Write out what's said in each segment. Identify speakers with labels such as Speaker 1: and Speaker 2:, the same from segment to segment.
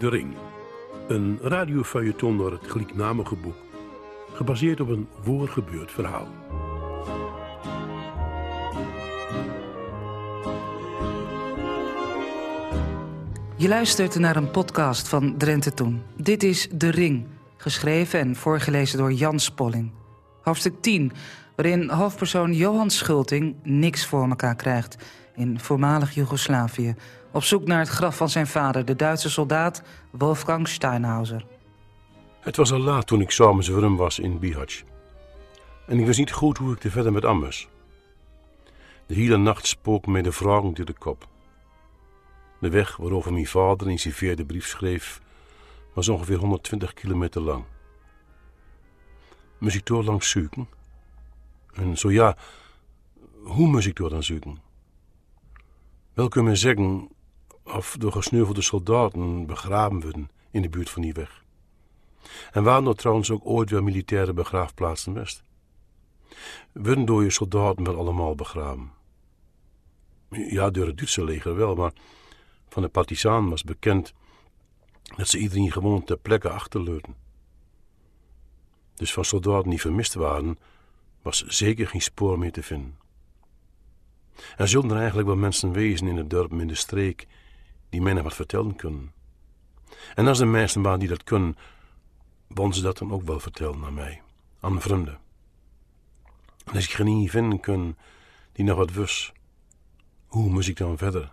Speaker 1: De Ring. Een radiofeuilleton door het gelijknamige boek. Gebaseerd op een voorgebeurd verhaal.
Speaker 2: Je luistert naar een podcast van Drenthe Toen. Dit is De Ring, geschreven en voorgelezen door Jan Spolling. Hoofdstuk 10, waarin hoofdpersoon Johan Schulting niks voor elkaar krijgt in voormalig Joegoslavië. Op zoek naar het graf van zijn vader, de Duitse soldaat Wolfgang Steinhauser.
Speaker 1: Het was al laat toen ik voor hem was in Bihać. En ik wist niet goed hoe ik te verder met Ammers. De hele nacht spook mij de vragen door de kop. De weg waarover mijn vader in zijn vierde brief schreef, was ongeveer 120 kilometer lang. Moest ik door langs zoeken? En zo ja, hoe moest ik door dan zoeken? Wel kun men zeggen of de gesneuvelde soldaten begraven worden in de buurt van die weg. En waren er trouwens ook ooit weer militaire begraafplaatsen best? Worden door je soldaten wel allemaal begraven? Ja, door het Duitse leger wel, maar van de partisanen was bekend dat ze iedereen gewoon ter plekke achterleurden. Dus van soldaten die vermist waren, was zeker geen spoor meer te vinden. Er zullen er eigenlijk wel mensen wezen in het dorp, in de streek, die mij nog wat vertellen kunnen. En als de meesten waren die dat kunnen, wilden ze dat dan ook wel vertellen aan mij, aan vrienden. En als ik geen vinden kon die nog wat wist, hoe moest ik dan verder?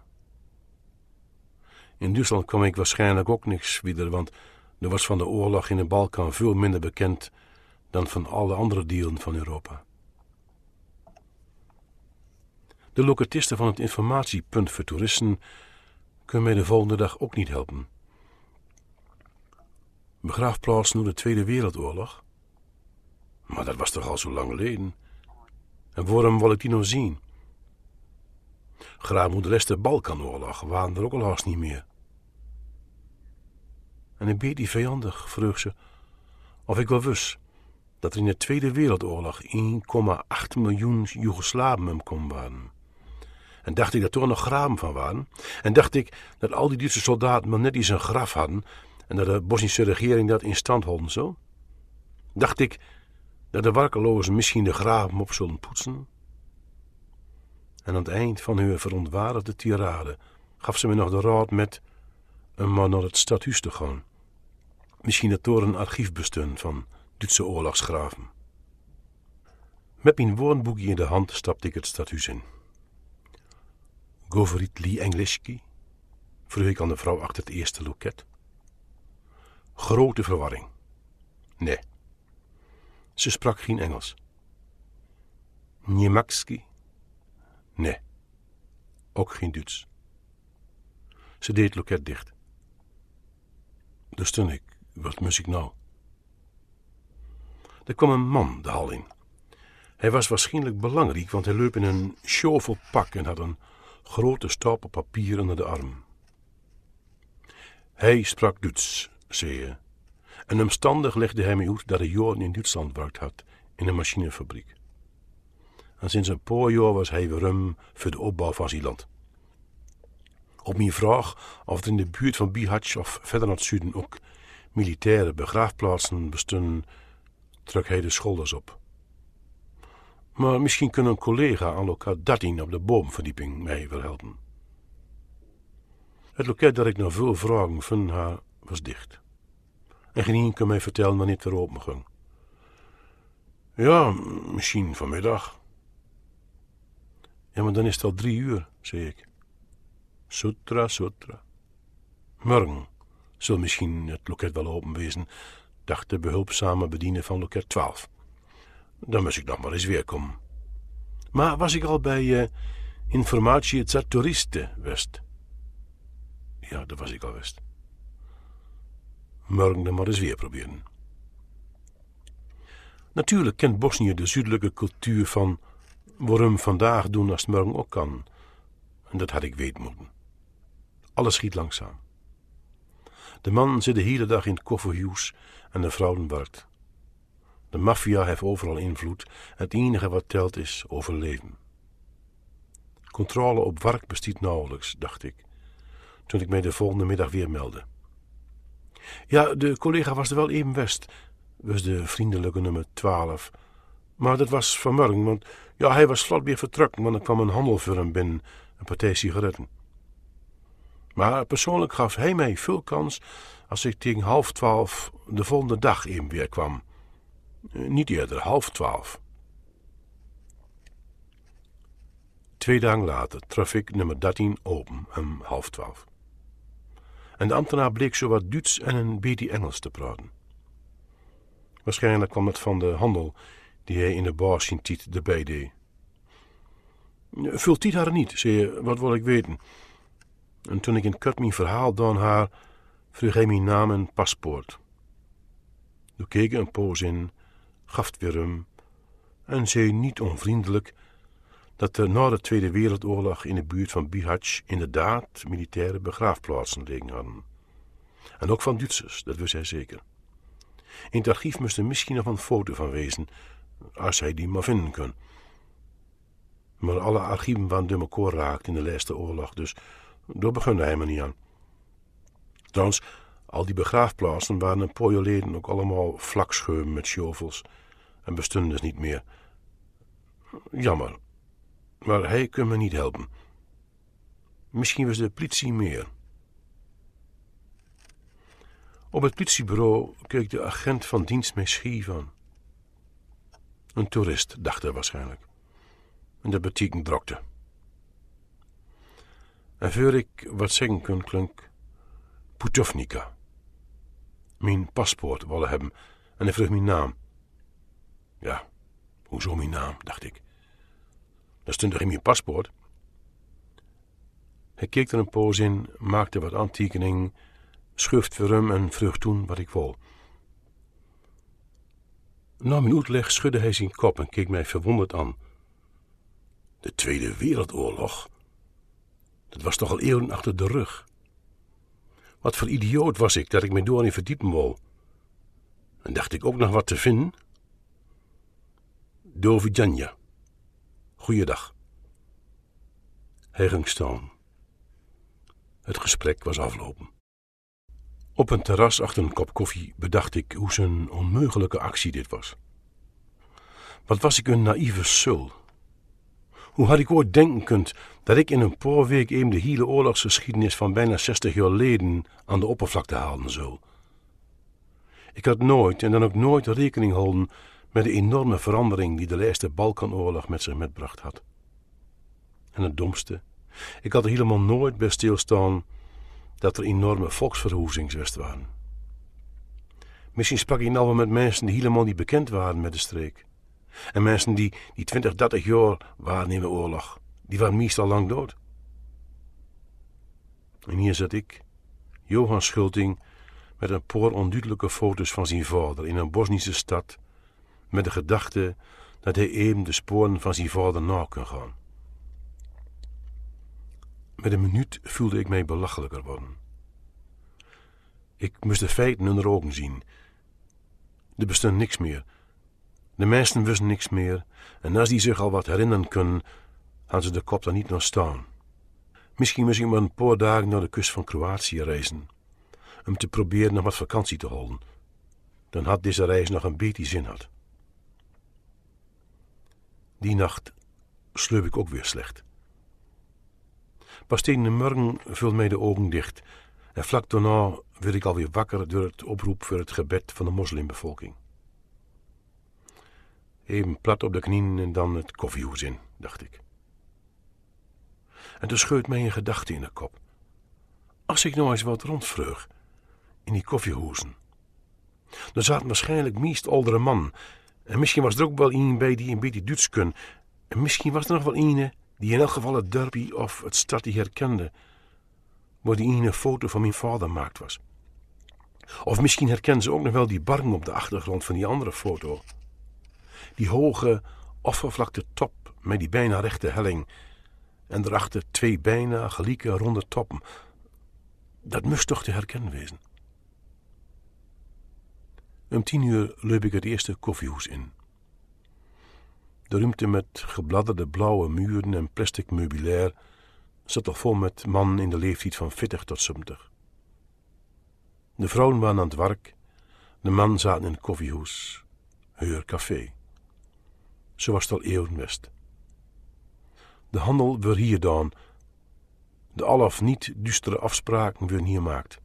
Speaker 1: In Duitsland kwam ik waarschijnlijk ook niks wieder, want er was van de oorlog in de Balkan veel minder bekend dan van alle andere delen van Europa. De locatisten van het informatiepunt voor toeristen kunnen mij de volgende dag ook niet helpen. Begraafplaats nu de Tweede Wereldoorlog? Maar dat was toch al zo lang geleden? En waarom wil ik die nog zien? Graag moet de rest de Balkanoorlog waren er ook al haast niet meer. En een beetje vijandig vroeg ze of ik wel wist dat er in de Tweede Wereldoorlog 1,8 miljoen Joegoslaven kon waren. En dacht ik dat er nog graven van waren. En dacht ik dat al die Duitse soldaten maar net iets een graf hadden en dat de Bosnische regering dat in stand hielden zo. Dacht ik dat de warkelozen misschien de graven op zullen poetsen. En aan het eind van hun verontwaardigde tirade gaf ze me nog de raad met een man naar het stadhuis te gaan. Misschien het door een archief bestun van Duitse oorlogsgraven. Met mijn woonboekje in de hand stapte ik het stadhuis in. Govorit li Englischki? vroeg ik aan de vrouw achter het eerste loket. Grote verwarring. Nee. Ze sprak geen Engels. Niemakski? Nee. Ook geen Duits. Ze deed het loket dicht. Dus toen ik, wat moest ik nou? Er kwam een man de hal in. Hij was waarschijnlijk belangrijk, want hij liep in een pak en had een grote stapel papier onder de arm. Hij sprak Duits, zei hij. En omstandig legde hij mij uit dat hij jaren in Duitsland werkt had, in een machinefabriek. En sinds een paar jaar was hij weer voor de opbouw van zijn land. Op mijn vraag of er in de buurt van Bihać of verder naar het zuiden ook militaire begraafplaatsen bestonden, trok hij de schouders op. Maar misschien kan een collega aan lokaal 13 op de boomverdieping mij wel helpen. Het loket dat ik naar veel vragen van haar was dicht. En geen kan mij vertellen wanneer het weer open ging. Ja, misschien vanmiddag. Ja, maar dan is het al drie uur, zei ik. Sutra, sutra. Morgen zal misschien het loket wel open wezen, dacht de behulpzame bediener van loket 12. Dan moest ik dan maar eens weer komen. Maar was ik al bij uh, informatie het toeristen west? Ja, dat was ik al west. Morgen dan maar eens weer proberen. Natuurlijk kent Bosnië de zuidelijke cultuur van waarom vandaag doen als het morgen ook kan. En dat had ik weten moeten. Alles schiet langzaam. De man zit de hele dag in het kofferhuis en de vrouw werkt. De maffia heeft overal invloed. Het enige wat telt is overleven. Controle op werk bestiet nauwelijks, dacht ik, toen ik mij de volgende middag weer meldde. Ja, de collega was er wel even west, was de vriendelijke nummer 12. Maar dat was vanmorgen, want ja, hij was vlot weer vertrokken, want er kwam een handel voor binnen, een partij sigaretten. Maar persoonlijk gaf hij mij veel kans als ik tegen half twaalf de volgende dag even weer kwam. Eh, niet eerder, half twaalf. Twee dagen later traf ik nummer 13 open om half twaalf. En de ambtenaar bleek zo wat Duits en een beetje Engels te praten. Waarschijnlijk kwam het van de handel die hij in de bar zien tiet erbij deed. Vult tiet haar niet, zei je, wat wil ik weten? En toen ik in kort mijn verhaal dan haar, vroeg hij mijn naam en paspoort. Toen keek een poos in, gaf weer en zei niet onvriendelijk dat er na de Tweede Wereldoorlog in de buurt van Bihać inderdaad militaire begraafplaatsen liggen hadden. En ook van Duitsers, dat wist hij zeker. In het archief moest er misschien nog een foto van wezen, als hij die maar vinden kon. Maar alle archieven waren door elkaar raakt in de laatste oorlog, dus daar begon hij maar niet aan. Trouwens, al die begraafplaatsen waren een paar jaar ook allemaal vlakscheum met shovels en bestonden dus niet meer. Jammer, maar hij kon me niet helpen. Misschien was de politie meer. Op het politiebureau keek de agent van dienst mij schief. Een toerist, dacht hij waarschijnlijk. En dat betekent drokte. En voor ik wat zeggen kon, klonk Putovnica. Mijn paspoort willen hebben en hij vroeg mijn naam. Ja, hoezo mijn naam, dacht ik. Dat stond er in mijn paspoort. Hij keek er een poos in, maakte wat aantekening, schuft voor hem en vroeg toen wat ik wou. Na mijn uitleg schudde hij zijn kop en keek mij verwonderd aan. De Tweede Wereldoorlog? Dat was toch al eeuwen achter de rug. Wat voor idioot was ik dat ik me door in verdiepen wou. En dacht ik ook nog wat te vinden? Dovidjanja. Goeiedag. Staan. Het gesprek was aflopen. Op een terras achter een kop koffie bedacht ik hoe zijn onmogelijke actie dit was. Wat was ik een naïeve sul. Hoe had ik ooit denken kunt dat ik in een paar week even de hele oorlogsgeschiedenis van bijna 60 jaar geleden aan de oppervlakte halen zou. Ik had nooit en dan ook nooit rekening gehouden met de enorme verandering die de laatste Balkanoorlog met zich metbracht had. En het domste, ik had er helemaal nooit bij stilstaan dat er enorme volksverwoestings waren. Misschien sprak ik nou wel met mensen die helemaal niet bekend waren met de streek. En mensen die, die 20, 30 jaar waren in de oorlog, die waren meestal lang dood. En hier zat ik, Johan Schulting, met een paar onduidelijke foto's van zijn vader in een Bosnische stad, met de gedachte dat hij even de sporen van zijn vader na kon gaan. Met een minuut voelde ik mij belachelijker worden. Ik moest de feiten in de ogen zien. Er bestond niks meer. De meesten wisten niks meer, en als die zich al wat herinneren kunnen, hadden ze de kop daar niet naar staan. Misschien moest ik maar een paar dagen naar de kust van Kroatië reizen, om te proberen nog wat vakantie te houden. Dan had deze reis nog een beetje zin had. Die nacht sleep ik ook weer slecht. Pas tegen de morgen vulde mij de ogen dicht en vlak daarna werd ik alweer wakker door het oproep voor het gebed van de moslimbevolking. Even plat op de knieën en dan het koffiehoes in, dacht ik. En toen scheut mij een gedachte in de kop. Als ik nou eens wat rondvreug in die koffiehoezen. Er zaten waarschijnlijk meest oudere man. En misschien was er ook wel een bij die een beetje Duits kon. En misschien was er nog wel een die in elk geval het derby of het stadje herkende, waar die ene foto van mijn vader maakt was. Of misschien herkennen ze ook nog wel die barng op de achtergrond van die andere foto. Die hoge, oppervlakte top met die bijna rechte helling en daarachter twee bijna gelijke ronde toppen. Dat moest toch te herkennen wezen. Om tien uur loop ik het eerste koffiehoes in. De ruimte met gebladderde blauwe muren en plastic meubilair zat al vol met mannen in de leeftijd van 40 tot 70. De vrouwen waren aan het werk, de man zaten in het koffiehoes, heur café. Zo was het al eeuwen west. De handel werd hier dan, de al of niet duistere afspraken werden hier gemaakt.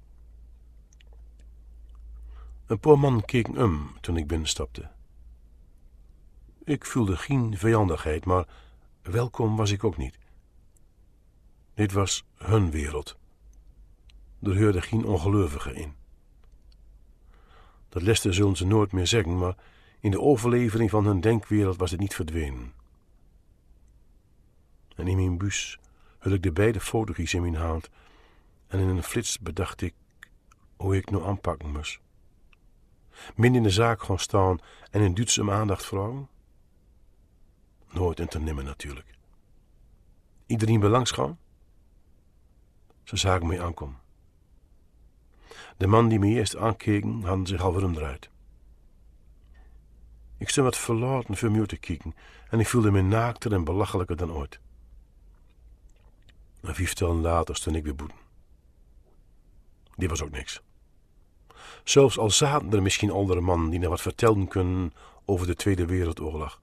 Speaker 1: Een paar man keken om toen ik binnenstapte. Ik voelde geen vijandigheid, maar welkom was ik ook niet. Dit was hun wereld. Er hoorde geen ongelovigen in. Dat leste zullen ze nooit meer zeggen, maar in de overlevering van hun denkwereld was het niet verdwenen. En in mijn bus hul ik de beide foto's in mijn hand en in een flits bedacht ik hoe ik nou aanpakken moest. Min in de zaak gaan staan en in Duits aandacht vragen? Nooit en te nimmer natuurlijk. Iedereen gaan? Ze zagen mij aankomen. De man die me eerst aankeken, hadden zich al veromdraaid. Ik stond wat verlaten voor te kijken en ik voelde me naakter en belachelijker dan ooit. En vijf later stond ik weer boeten. Die was ook niks. Zelfs al zaten er misschien andere mannen die nog wat vertelden kunnen over de Tweede Wereldoorlog,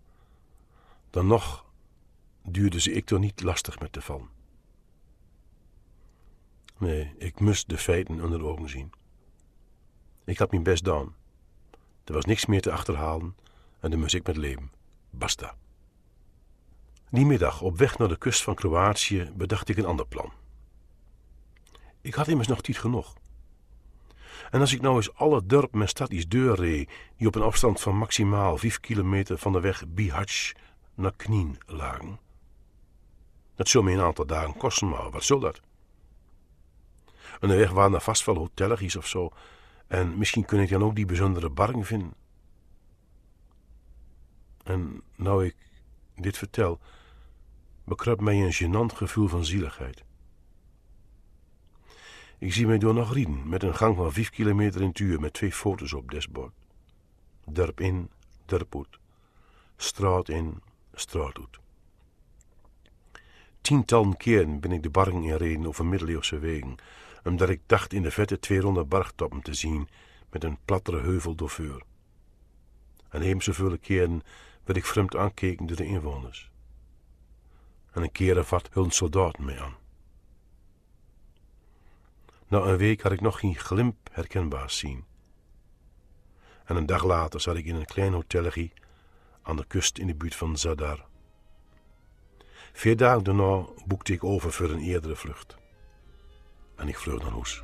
Speaker 1: dan nog duurde ze ik toch niet lastig met te vallen. Nee, ik moest de feiten onder de ogen zien. Ik had mijn best gedaan. Er was niks meer te achterhalen en moest ik met leven. Basta. Die middag, op weg naar de kust van Kroatië, bedacht ik een ander plan. Ik had immers nog tijd genoeg. En als ik nou eens alle dorp en stadjes deur reed, die op een afstand van maximaal vijf kilometer van de weg Bihac naar Knien lagen. Dat zou me een aantal dagen kosten, maar wat zal dat? weg waren er vast wel hotelletjes of zo, en misschien kun ik dan ook die bijzondere barring vinden. En nou ik dit vertel, bekruipt mij een gênant gevoel van zieligheid. Ik zie mij door nog rieden, met een gang van vijf kilometer in het uur, met twee foto's op desbord. Derp in, derp uit. Straat in, straat uit. Tientallen keren ben ik de barring inreden over middeleeuwse wegen, omdat ik dacht in de vette twee ronde bargtoppen te zien, met een plattere heuvel door vuur. En even zoveel keren werd ik vreemd aankeken door de inwoners. En een keer vat hun soldaten mee aan. Na een week had ik nog geen glimp herkenbaar zien. En een dag later zat ik in een klein hotelletje aan de kust in de buurt van Zadar. Vier dagen daarna boekte ik over voor een eerdere vlucht. En ik vloog naar huis.